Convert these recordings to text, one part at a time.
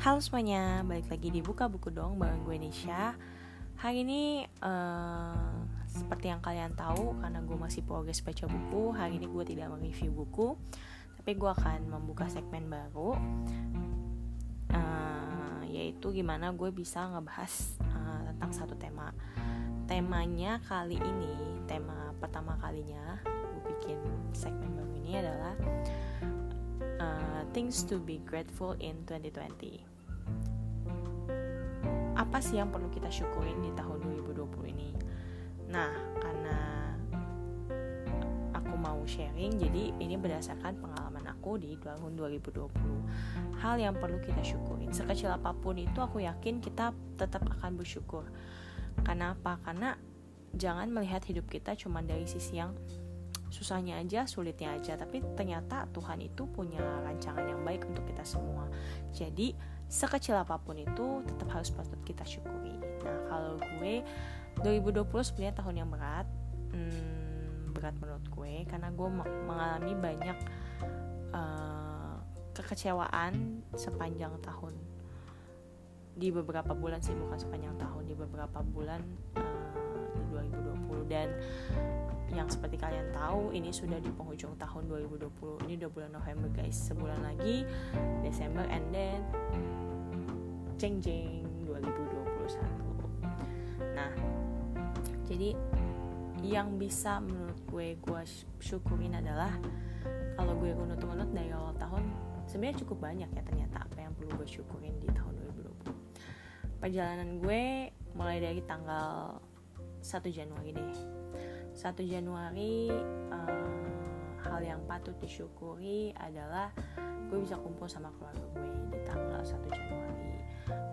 Halo semuanya, balik lagi di Buka Buku Dong bareng gue Nisha. Hari ini uh, seperti yang kalian tahu karena gue masih progres baca buku Hari ini gue tidak mereview buku Tapi gue akan membuka segmen baru uh, Yaitu gimana gue bisa ngebahas uh, tentang satu tema. Temanya kali ini, tema pertama kalinya Gue bikin segmen baru ini adalah uh, things to be grateful in 2020. Apa sih yang perlu kita syukurin di tahun 2020 ini? Nah, karena aku mau sharing, jadi ini berdasarkan pengalaman aku di tahun 2020. Hal yang perlu kita syukurin, sekecil apa pun itu aku yakin kita tetap akan bersyukur. Karena apa? Karena jangan melihat hidup kita cuma dari sisi yang susahnya aja, sulitnya aja, tapi ternyata Tuhan itu punya rancangan yang baik untuk kita semua. Jadi sekecil apa pun itu tetap harus patut kita syukuri. Nah kalau gue 2020 sebenarnya tahun yang berat, hmm, berat menurut gue karena gue mengalami banyak uh, kekecewaan sepanjang tahun di beberapa bulan sih bukan sepanjang tahun di beberapa bulan uh, 2020 dan yang seperti kalian tahu ini sudah di penghujung tahun 2020 ini udah bulan November guys. Sebulan lagi Desember and then jeng jeng 2021 nah jadi yang bisa menurut gue gue syukurin adalah kalau gue runut-runut dari awal tahun sebenarnya cukup banyak ya ternyata apa yang perlu gue syukurin di tahun 2020 perjalanan gue mulai dari tanggal 1 Januari deh. 1 Januari um, hal yang patut disyukuri adalah gue bisa kumpul sama keluarga gue di tanggal 1 Januari.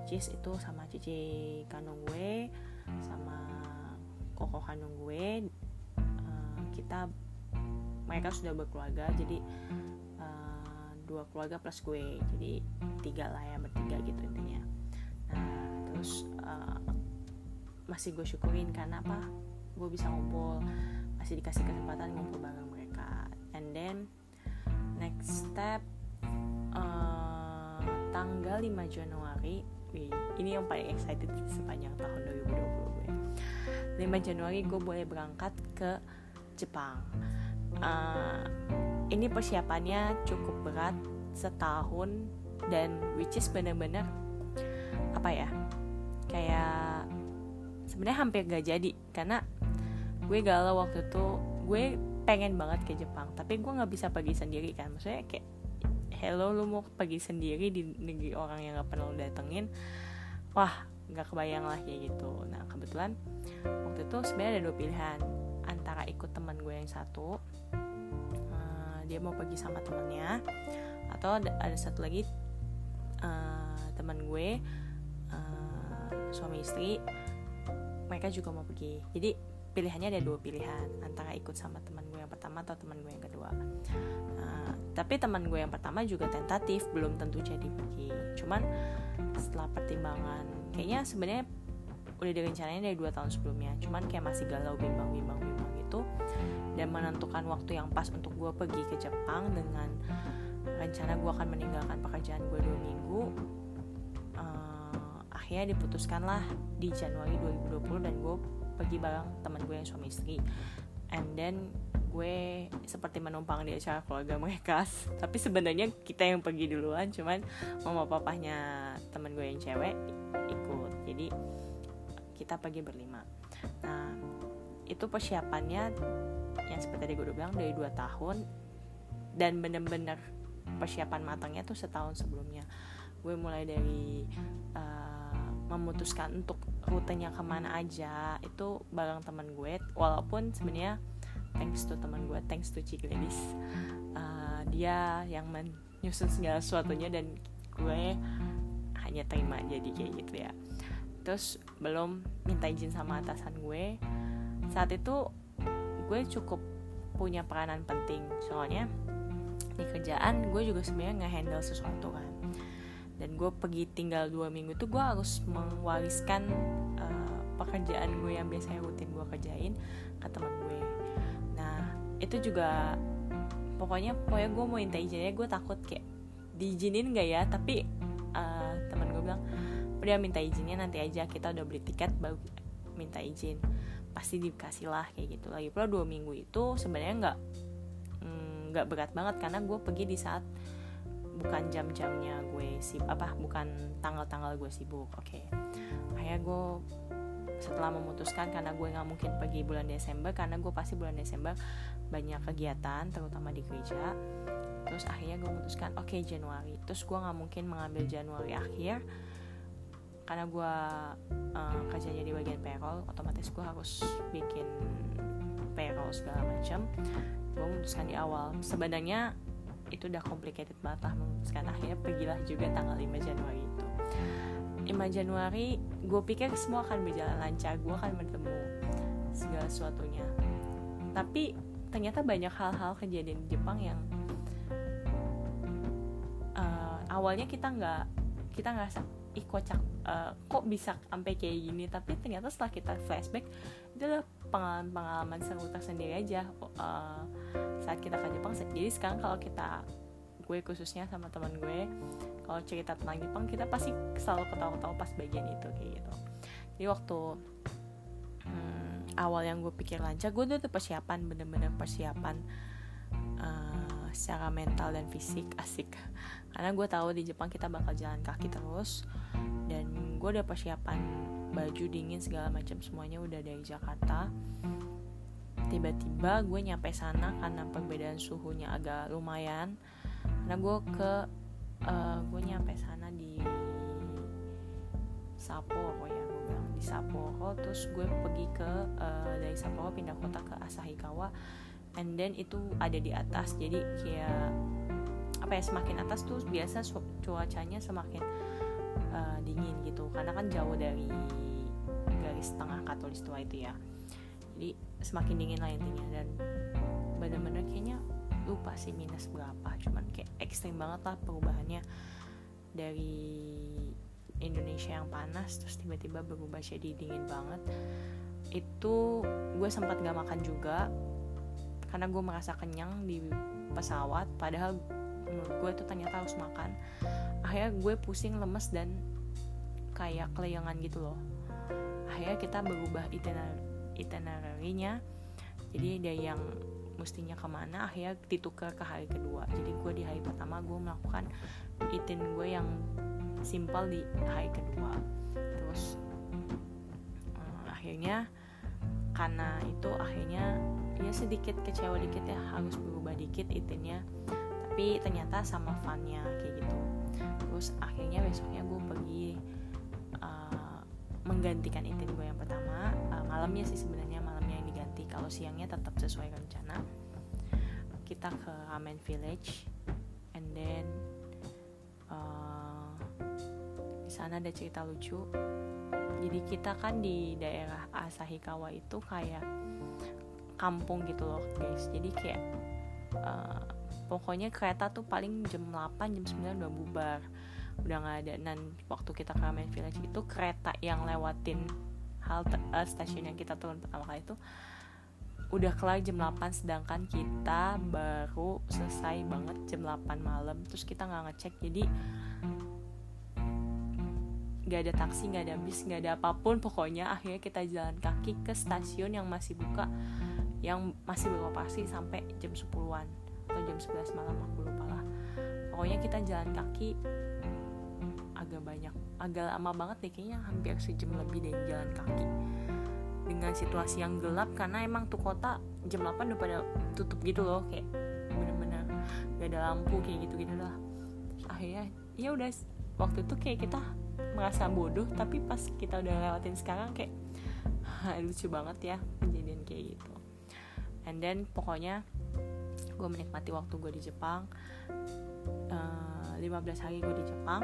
Cis itu sama cici kandung gue sama koko kandung gue. Uh, kita mereka sudah berkeluarga jadi uh, dua keluarga plus gue. Jadi tiga lah ya bertiga gitu intinya. Nah terus uh, masih gue syukurin karena apa gue bisa ngumpul masih dikasih kesempatan ngumpul bareng mereka. And then next step uh, tanggal 5 Januari wih, ini yang paling excited sepanjang tahun 2020 gue. 5 Januari gue boleh berangkat ke Jepang. Uh, ini persiapannya cukup berat setahun dan which is bener-bener apa ya kayak sebenarnya hampir gak jadi karena gue galau waktu itu. Gue pengen banget ke Jepang tapi gue nggak bisa pergi sendiri kan. Maksudnya kayak hello lu mau pergi sendiri di negeri orang yang gak pernah lu datengin? Wah nggak kebayang lah kayak gitu. Nah kebetulan waktu itu sebenarnya ada dua pilihan antara ikut teman gue yang satu uh, dia mau pergi sama temennya atau ada, ada satu lagi uh, teman gue uh, suami istri mereka juga mau pergi. Jadi pilihannya ada dua pilihan. Antara ikut sama teman gue yang pertama atau teman gue yang kedua. Uh, tapi teman gue yang pertama juga tentatif belum tentu jadi pergi. Cuman setelah pertimbangan kayaknya sebenarnya udah direncanain dari dua tahun sebelumnya. Cuman kayak masih galau bimbang bimbang bimbang gitu. Dan menentukan waktu yang pas untuk gue pergi ke Jepang dengan rencana gue akan meninggalkan pekerjaan gue dua minggu akhirnya diputuskanlah di Januari 2020 dan gue pergi bareng teman gue yang suami istri. And then gue seperti menumpang di acara keluarga mereka. Tapi sebenarnya kita yang pergi duluan cuman mama papahnya teman gue yang cewek ikut. Jadi kita pergi berlima. Nah itu persiapannya yang seperti tadi gue udah bilang dari dua tahun. Dan bener-bener persiapan matangnya tuh setahun sebelumnya. Gue mulai dari uh, memutuskan untuk rutenya ke mana aja itu bareng teman gue. Walaupun sebenarnya thanks to teman gue thanks to Cikledis uh, dia yang menyusun segala sesuatunya dan gue hanya terima jadi kayak gitu ya. Terus belum minta izin sama atasan gue. Saat itu gue cukup punya peranan penting. Soalnya di kerjaan gue juga sebenarnya nggak handle sesuatu kan dan gue pergi tinggal dua minggu itu gue harus mewariskan uh, pekerjaan gue yang biasanya rutin gue kerjain ke teman gue. Nah itu juga pokoknya pokoknya gue mau minta izinnya gue takut kayak diizinin gak ya? Tapi uh, teman bilang udah minta izinnya nanti aja kita udah beli tiket baru minta izin. Pasti dikasih lah kayak gitu. Lagi pula dua minggu itu sebenarnya nggak mm, nggak mm, berat banget karena gue pergi di saat bukan jam-jamnya gue sibuk apa bukan tanggal-tanggal gue sibuk oke. Okay. akhirnya gue setelah memutuskan karena gue nggak mungkin pergi bulan Desember karena gue pasti bulan Desember banyak kegiatan terutama di gereja. Terus akhirnya gue memutuskan oke okay, Januari. Terus gue nggak mungkin mengambil Januari akhir karena gue uh, kerjanya di bagian payroll otomatis gue harus bikin payroll segala macam gue memutuskan di awal. Sebenarnya itu udah complicated banget lah. Memutuskan akhirnya pergilah juga tanggal 5 Januari itu. 5 Januari gue pikir semua akan berjalan lancar gue akan bertemu segala sesuatunya. Tapi ternyata banyak hal-hal kejadian di Jepang yang uh, awalnya kita nggak kita ngerasa ih kocak uh, kok bisa sampai kayak gini? Tapi ternyata setelah kita flashback itu adalah pengalaman-pengalaman seru tersendiri aja uh, saat kita ke Jepang. Jadi sekarang kalau kita gue khususnya sama teman gue kalau cerita tentang Jepang kita pasti selalu ketawa-ketawa pas bagian itu kayak gitu. Jadi waktu hmm, awal yang gue pikir lancar gue tuh persiapan bener-bener persiapan uh, secara mental dan fisik asik. Karena gue tahu di Jepang kita bakal jalan kaki terus dan gue udah persiapan baju dingin segala macam semuanya udah dari Jakarta. Tiba-tiba gue nyampe sana karena perbedaan suhunya agak lumayan. Karena gue ke uh, gue nyampe sana di Sapporo ya gue bilang di Sapporo. Terus gue pergi ke uh, dari Sapporo pindah kota ke Asahikawa. And then itu ada di atas jadi kayak apa ya semakin atas tuh biasa cuacanya semakin uh, dingin gitu. Karena kan jauh dari garis tengah katulistiwa itu ya. Jadi semakin dingin lah intinya. Dan bener-bener kayaknya lupa sih minus berapa. Cuman kayak ekstrim banget lah perubahannya dari Indonesia yang panas terus tiba-tiba berubah jadi dingin banget. Itu gue sempat gak makan juga karena gue merasa kenyang di pesawat. Padahal menurut gue itu ternyata harus makan akhirnya gue pusing lemes dan kayak kelayangan gitu loh. Akhirnya kita berubah itinerary-nya. Jadi dia yang mestinya ke mana akhirnya ditukar ke hari kedua. Jadi gue di hari pertama gue melakukan itin gue yang simpel di hari kedua. Terus uh, akhirnya karena itu akhirnya ya sedikit kecewa dikit ya harus berubah dikit itinnya. Tapi ternyata sama funnya kayak gitu terus akhirnya besoknya gue pergi uh, menggantikan intin gue yang pertama. Uh, malamnya sih sebenarnya malamnya yang diganti kalau siangnya tetap sesuai rencana. Kita ke Ramen Village and then uh, di sana ada cerita lucu. Jadi kita kan di daerah Asahikawa itu kayak kampung gitu loh guys. Jadi kayak uh, pokoknya kereta tuh paling jam 8 jam 9 udah bubar. Udah nggak ada. Dan waktu kita ke Ramen Village itu kereta yang lewatin halte uh, stasiun yang kita turun pertama kali itu udah kelar jam 8 sedangkan kita baru selesai banget jam 8 malam. Terus kita nggak ngecek. Jadi nggak ada taksi nggak ada bis nggak ada apa pun. Pokoknya akhirnya kita jalan kaki ke stasiun yang masih buka yang masih beroperasi sampai jam 10-an atau jam 11 malam aku lupa lah. Pokoknya kita jalan kaki agak banyak agak lama banget deh kayaknya hampir sejam lebih deh jalan kaki. Dengan situasi yang gelap karena emang tuh kota jam 8 udah pada tutup gitu loh kayak bener-bener gak ada lampu kayak gitu gitu lah. Akhirnya ya udah waktu itu kayak kita merasa bodoh tapi pas kita udah lewatin sekarang kayak lucu banget ya kejadian kayak gitu. And then pokoknya gue menikmati waktu gue di Jepang uh, eh, 15 hari gue di Jepang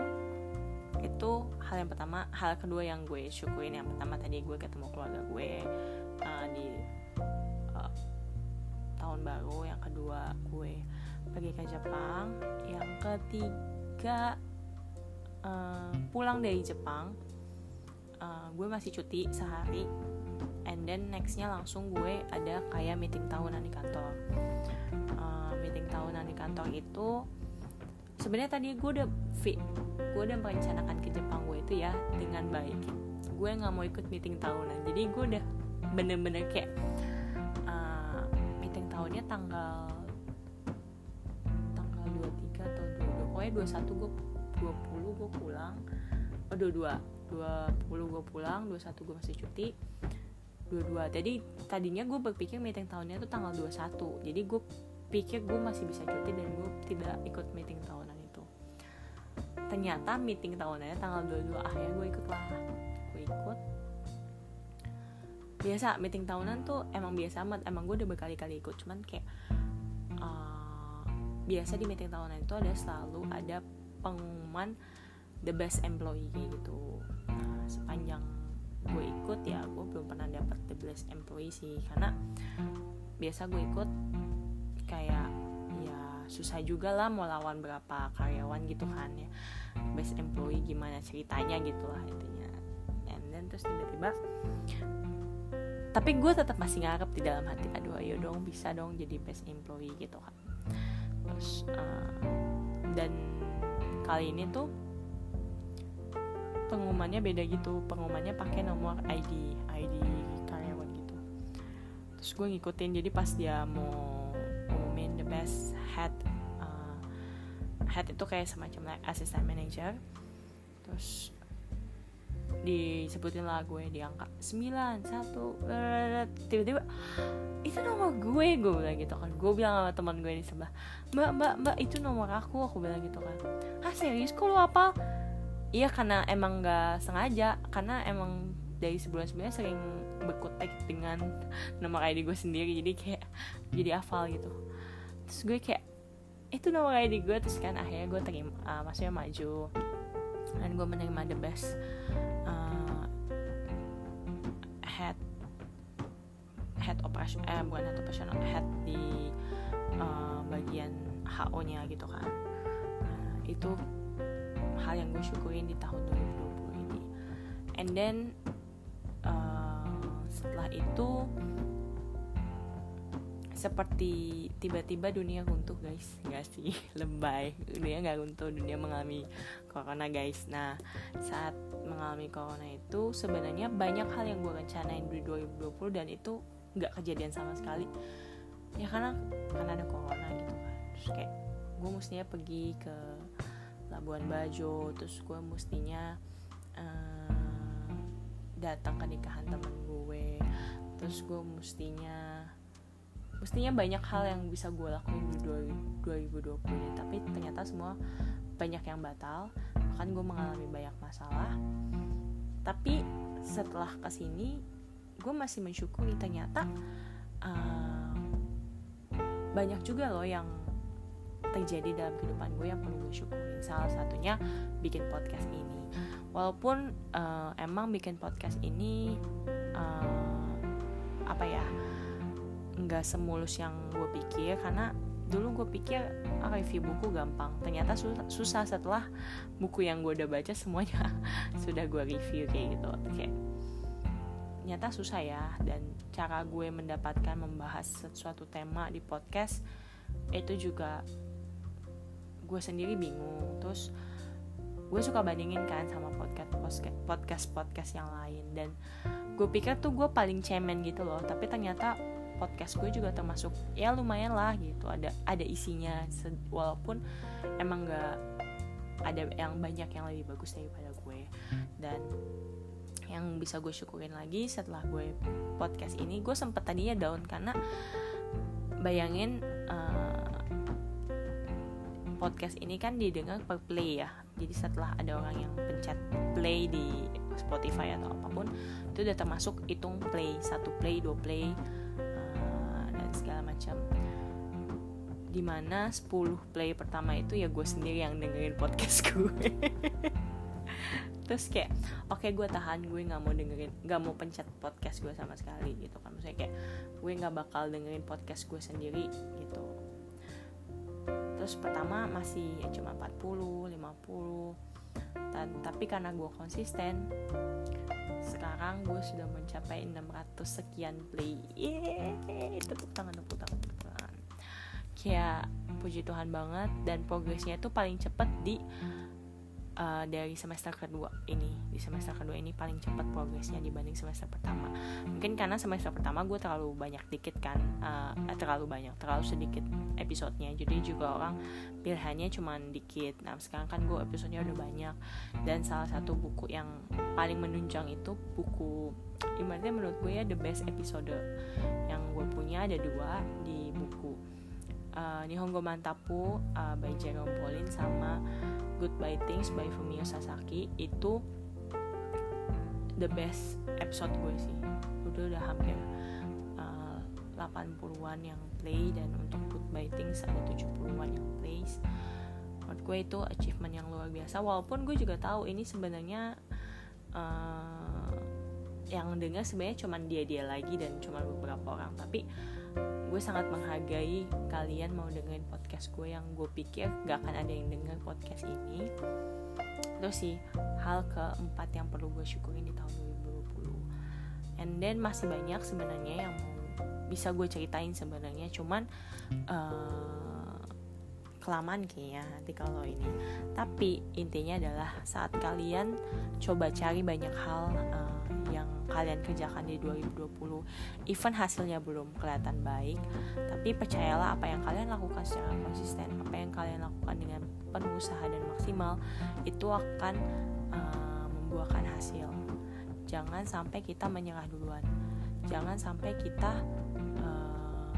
itu hal yang pertama. Hal kedua yang gue syukurin yang pertama tadi gue ketemu keluarga gue uh, di uh, tahun baru. Yang kedua gue pergi ke Jepang. Yang ketiga uh, pulang dari Jepang uh, gue masih cuti sehari and then nextnya langsung gue ada kayak meeting tahunan di kantor. Uh, meeting tahunan di kantor itu sebenarnya tadi gue udah fit gue udah merencanakan ke Jepang gue itu ya dengan baik. Gue nggak mau ikut meeting tahunan. Jadi gue udah bener-bener kayak uh, meeting tahunnya tanggal tanggal 23 atau 22 pokoknya 21 gue 20 gue pulang. Oh 22 20 gue pulang 21 gue masih cuti 22 jadi tadinya gue berpikir meeting tahunnya itu tanggal 21 jadi gue pikir gue masih bisa cuti dan gue tidak ikut meeting tahunan itu. Ternyata meeting tahunannya tanggal 22 akhirnya gue ikut lah gue ikut. Biasa meeting tahunan tuh emang biasa amat. Emang gue udah berkali-kali ikut. Cuman kayak uh, biasa di meeting tahunan itu ada selalu ada pengumuman the best employee gitu. Nah, sepanjang gue ikut ya gue belum pernah dapat best employee sih. Karena biasa gue ikut kayak ya susah juga lah mau lawan berapa karyawan gitu kan ya. Best employee gimana ceritanya gitu lah intinya. And then terus tiba-tiba tapi gue tetap masih ngarep di dalam hati aduh ayo dong bisa dong jadi best employee gitu kan. Terus uh, dan kali ini tuh pengumumannya beda gitu. Pengumumannya pakai nomor ID ID terus gue ngikutin. Jadi pas dia mau umumin the best head uh, head itu kayak semacam like assistant manager. Terus disebutin lah gue di angka 9 satu tiba-tiba itu nomor gue gue bilang gitu kan. Gue bilang sama teman gue di sebelah mbak mbak mbak itu nomor aku aku bilang gitu kan. Ah serius? Kok lu apa iya karena emang gak sengaja karena emang dari sebulan-sebelumnya sering berkutek dengan nomor ID gue sendiri. Jadi kayak jadi hafal gitu. Terus gue kayak itu nomor ID gue. Terus kan akhirnya gue terima uh, maksudnya maju. Dan gue menerima the best uh, head head operation eh bukan head operation head di uh, bagian HO nya gitu kan. Nah, itu hal yang gue syukurin di tahun 2020 ini. And then setelah itu seperti tiba-tiba dunia runtuh guys. Nggak sih? Lebay. Dunia nggak runtuh dunia mengalami corona guys. Nah saat mengalami corona itu sebenarnya banyak hal yang gue rencanain di 2020 dan itu nggak kejadian sama sekali. Ya karena karena ada corona gitu kan. Terus kayak gue mestinya pergi ke Labuan Bajo terus gue mestinya uh, datang ke nikahan temen terus gue mestinya mestinya banyak hal yang bisa gue lakuin di 2020 ini. Tapi ternyata semua banyak yang batal bahkan gue mengalami banyak masalah. Tapi setelah ke sini gue masih mensyukuri ternyata uh, banyak juga loh yang terjadi dalam kehidupan gue yang perlu gue syukurin salah satunya bikin podcast ini. Walaupun uh, emang bikin podcast ini uh, apa ya nggak semulus yang gue pikir karena dulu gue pikir ah, review buku gampang. Ternyata susah, setelah buku yang gue udah baca semuanya sudah gue review kayak gitu. Kayak ternyata susah ya dan cara gue mendapatkan membahas sesuatu tema di podcast itu juga gue sendiri bingung. Terus gue suka bandingin kan sama podcast podcast podcast yang lain dan gue pikir tuh gue paling cemen gitu loh tapi ternyata podcast gue juga termasuk ya lumayan lah gitu. Ada ada isinya walaupun emang gak ada yang banyak yang lebih bagus daripada gue. Dan yang bisa gue syukurin lagi setelah gue podcast ini gue sempet tadinya down karena bayangin uh, podcast ini kan didengar per play ya. Jadi setelah ada orang yang pencet play di Spotify atau apa pun itu udah termasuk hitung play satu play dua play uh, dan segala macam. Di mana 10 play pertama itu ya gue sendiri yang dengerin podcast gue. Terus kayak oke okay, gue tahan gue nggak mau dengerin nggak mau pencet podcast gue sama sekali gitu kan. Maksudnya kayak gue nggak bakal dengerin podcast gue sendiri gitu. Terus pertama masih ya cuma 40 50 tapi karena gue konsisten sekarang gue sudah mencapai 600 sekian play. Yeay, tepuk tangan tepuk tangan tepuk tangan. Kayak puji Tuhan banget dan progresnya itu paling cepet di uh, dari semester kedua ini di semester kedua ini paling cepat progresnya dibanding semester pertama. Mungkin karena semester pertama gue terlalu banyak dikit kan uh, terlalu banyak terlalu sedikit episodenya. Jadi juga orang pilihannya cuma dikit. Nah sekarang kan gue episodenya udah banyak. Dan salah satu buku yang paling menunjang itu buku ibaratnya menurut gue ya the best episode. Yang gue punya ada dua di buku. Uh, Nihongo Mantapu uh, by Jerome Pauline sama Goodbye Things by Fumio Sasaki itu the best episode gue sih. Udah udah hampir uh, 80-an yang play dan untuk Goodbye Things ada 70-an yang plays. Menurut gue itu achievement yang luar biasa. Walaupun gue juga tahu ini sebenarnya uh, yang dengar sebenarnya cuma dia dia lagi dan cuma beberapa orang. Tapi gue sangat menghargai kalian mau dengerin podcast gue yang gue pikir gak akan ada yang denger podcast ini. Terus sih hal keempat yang perlu gue syukurin di tahun 2020 and then masih banyak sebenarnya yang bisa gue ceritain sebenarnya. Cuman uh, kelamaan kayaknya nanti kalau ini. Tapi intinya adalah saat kalian coba cari banyak hal uh, kalian kerjakan di 2020 even hasilnya belum kelihatan baik tapi percayalah apa yang kalian lakukan secara konsisten apa yang kalian lakukan dengan penuh usaha dan maksimal itu akan uh, membuahkan hasil. Jangan sampai kita menyerah duluan. Jangan sampai kita uh,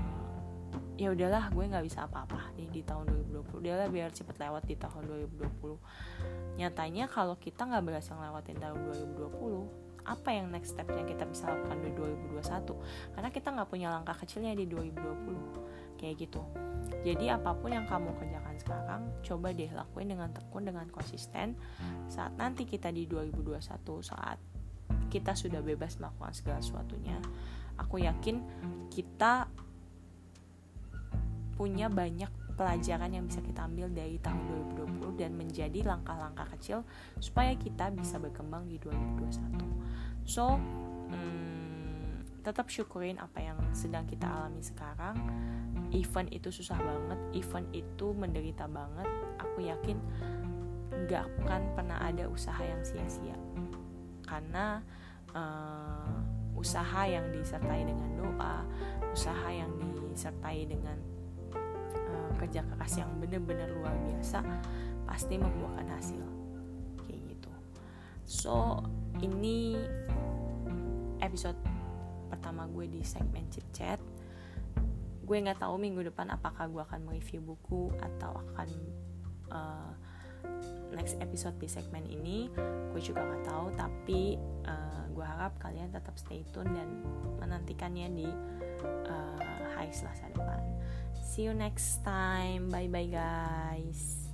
ya udahlah gue nggak bisa apa-apa nih di tahun 2020 udahlah biar cepet lewat di tahun 2020 nyatanya kalau kita nggak berhasil lewatin tahun 2020 apa yang next step yang kita bisa lakukan di 2021 karena kita nggak punya langkah kecilnya di 2020 kayak gitu. Jadi apa pun yang kamu kerjakan sekarang coba deh lakuin dengan tekun dengan konsisten. Saat nanti kita di 2021 saat kita sudah bebas melakukan segala sesuatunya aku yakin kita punya banyak pelajaran yang bisa kita ambil dari tahun 2020 dan menjadi langkah-langkah kecil supaya kita bisa berkembang di 2021. So, hmm, tetap syukurin apa yang sedang kita alami sekarang. Event itu susah banget, event itu menderita banget. Aku yakin gak akan pernah ada usaha yang sia-sia karena uh, usaha yang disertai dengan doa, usaha yang disertai dengan kerja keras yang bener-bener luar biasa pasti membuahkan hasil kayak gitu so ini episode pertama gue di segmen chit chat gue nggak tahu minggu depan apakah gue akan mereview buku atau akan uh, next episode di segmen ini gue juga nggak tahu tapi uh, gue harap kalian tetap stay tune dan menantikannya di uh, hari Selasa depan See you next time. Bye bye, guys.